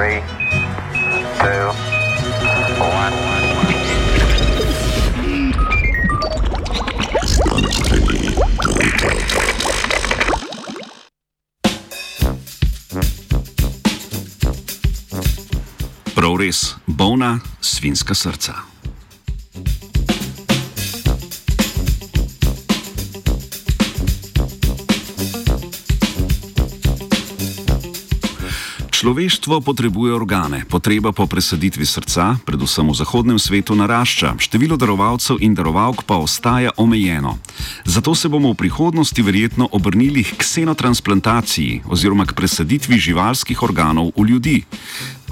Three, two, one. Prav res, bolna svinska srca. Človeštvo potrebuje organe, potreba po presaditvi srca, predvsem v zahodnem svetu, narašča, število darovalcev in darovalk pa ostaja omejeno. Zato se bomo v prihodnosti verjetno obrnili k ksenotransplantacji oziroma k presaditvi živalskih organov v ljudi.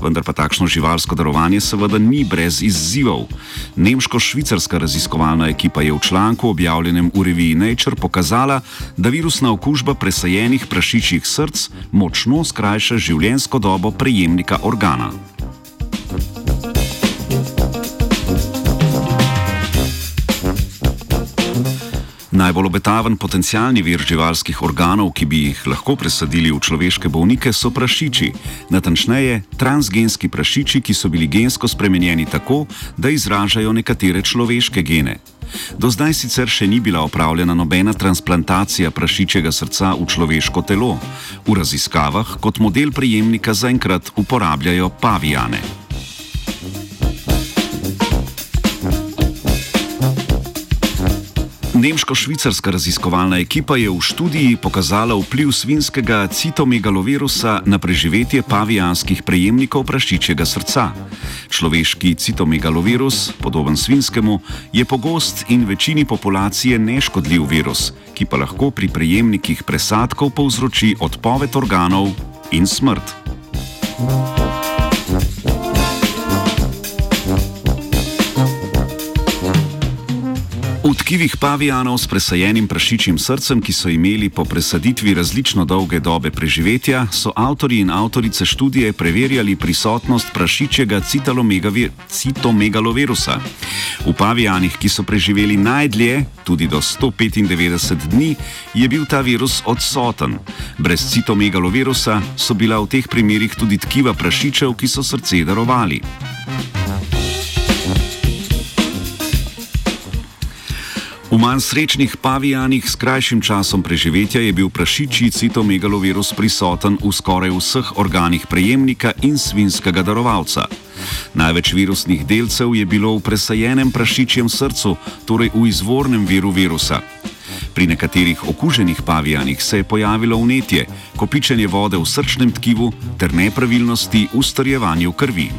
Vendar pa takšno živalsko darovanje seveda ni brez izzivov. Nemško-švicarska raziskovalna ekipa je v članku objavljenem v reviji Nature pokazala, da virusna okužba presajenih prašičjih src močno skrajša življenjsko dobo prejemnika organa. Najbolj obetaven potencialni vir živalskih organov, ki bi jih lahko presadili v človeške bolnike, so prašiči. Natančneje, transgenski prašiči, ki so bili gensko spremenjeni tako, da izražajo nekatere človeške gene. Do zdaj sicer še ni bila opravljena nobena transplantacija prašičjega srca v človeško telo. V raziskavah kot model prejemnika zaenkrat uporabljajo pavijane. Nemško-švicarska raziskovalna ekipa je v študiji pokazala vpliv svinskega citomegalovirusa na preživetje pavijanskih prejemnikov prašičjega srca. Človeški citomegalovirus, podoben svinskemu, je pogost in večini populacije neškodljiv virus, ki pa lahko pri prejemnikih presadkov povzroči odpoved organov in smrt. V tkivih pavijanov s presajenim prašičjim srcem, ki so imeli po presaditvi različno dolge dobe preživetja, so avtori in avtorice študije preverjali prisotnost prašičjega citomegalovirusa. V pavijanih, ki so preživeli najdlje, tudi do 195 dni, je bil ta virus odsoten. Brez citomegalovirusa so bila v teh primerih tudi tkiva prašičev, ki so srce darovali. V manj srečnih pavijanih s krajšim časom preživetja je bil prašičji citomegalovirus prisoten v skoraj vseh organih prejemnika in svinskega darovalca. Največ virusnih delcev je bilo v presajenem prašičjem srcu, torej v izvornem viru virusa. Pri nekaterih okuženih pavijanih se je pojavilo vnetje, kopičenje vode v srčnem tkivu ter nepravilnosti v strjevanju krvi.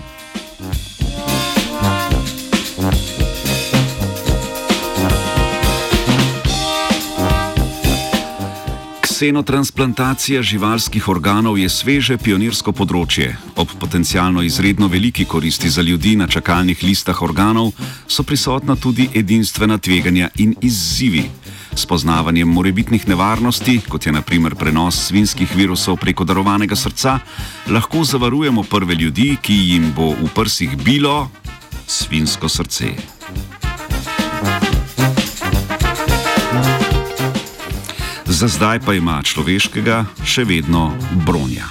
Ksenotransplantacija živalskih organov je sveže pionirsko področje. Ob potencialno izredno veliki koristi za ljudi na čakalnih listah organov so prisotna tudi edinstvena tveganja in izzivi. S poznavanjem morebitnih nevarnosti, kot je naprimer prenos svinskih virusov preko darovanega srca, lahko zavarujemo prve ljudi, ki jim bo v prsih bilo svinsko srce. Za zdaj pa ima človeškega še vedno bronja.